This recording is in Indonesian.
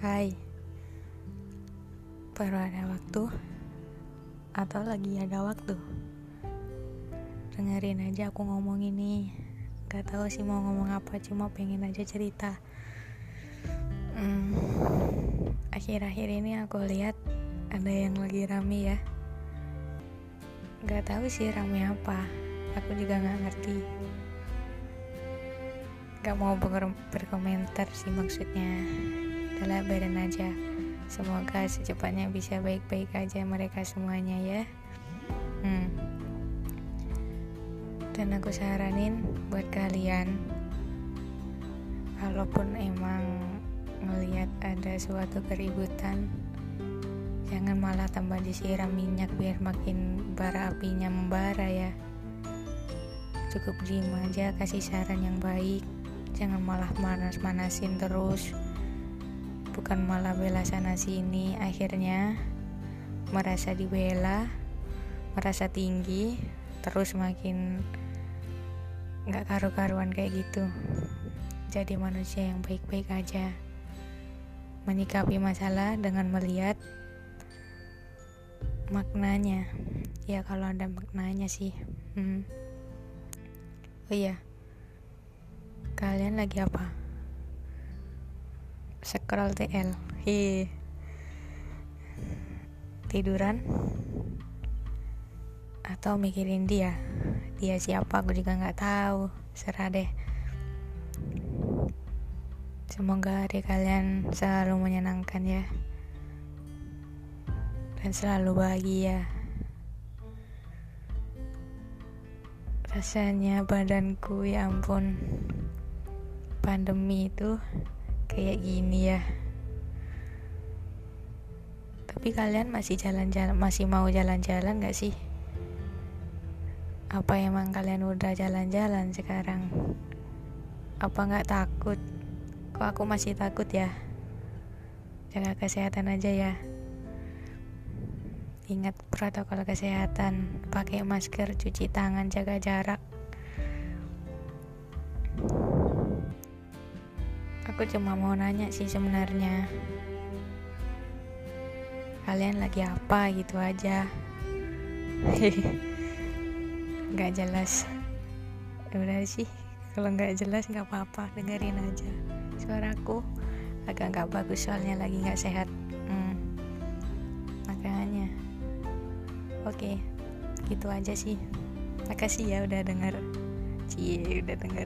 Hai. Baru ada waktu? Atau lagi ada waktu? Dengerin aja aku ngomong ini. Gak tahu sih mau ngomong apa Cuma pengen aja cerita. Hmm, Akhir-akhir ini aku lihat Ada yang lagi rame ya. Gak tahu sih rame apa. Aku juga gak ngerti. Gak mau ber berkomentar sih maksudnya Udah biarin aja. Semoga secepatnya bisa baik-baik aja mereka semuanya ya. Hmm. Dan aku saranin buat kalian Kalaupun emang ngelihat ada suatu keributan Jangan malah tambah disiram minyak biar makin bara apinya membara ya. Cukup diem aja kasih saran yang baik. Jangan malah manas-manasin terus bukan malah bela sana sini akhirnya merasa dibela merasa tinggi terus makin nggak karu-karuan kayak gitu. Jadi manusia yang baik-baik aja. Menyikapi masalah dengan melihat maknanya. Ya kalau ada maknanya sih. Hmm. oh iya. Kalian lagi apa? Scroll TL. Hi. Tiduran? Atau mikirin dia? Dia siapa? Aku juga nggak tahu. Serah deh. Semoga hari kalian selalu menyenangkan ya. Dan selalu bahagia. Rasanya badanku ya ampun pandemi itu kayak gini ya. Tapi kalian masih jalan-jalan masih mau jalan-jalan gak sih? Apa emang kalian udah jalan-jalan sekarang? Apa nggak takut? Kok aku masih takut ya? Jaga kesehatan aja ya. Ingat protokol kesehatan pakai masker cuci tangan jaga jarak Aku cuma mau nanya sih sebenarnya. Kalian lagi apa gitu aja. Gak jelas. Ya udah sih, kalau nggak jelas nggak apa-apa, dengerin aja. Suaraku agak nggak bagus soalnya lagi nggak sehat. Hmm. Makanya, oke, gitu aja sih. Makasih ya udah denger. Cie, udah denger.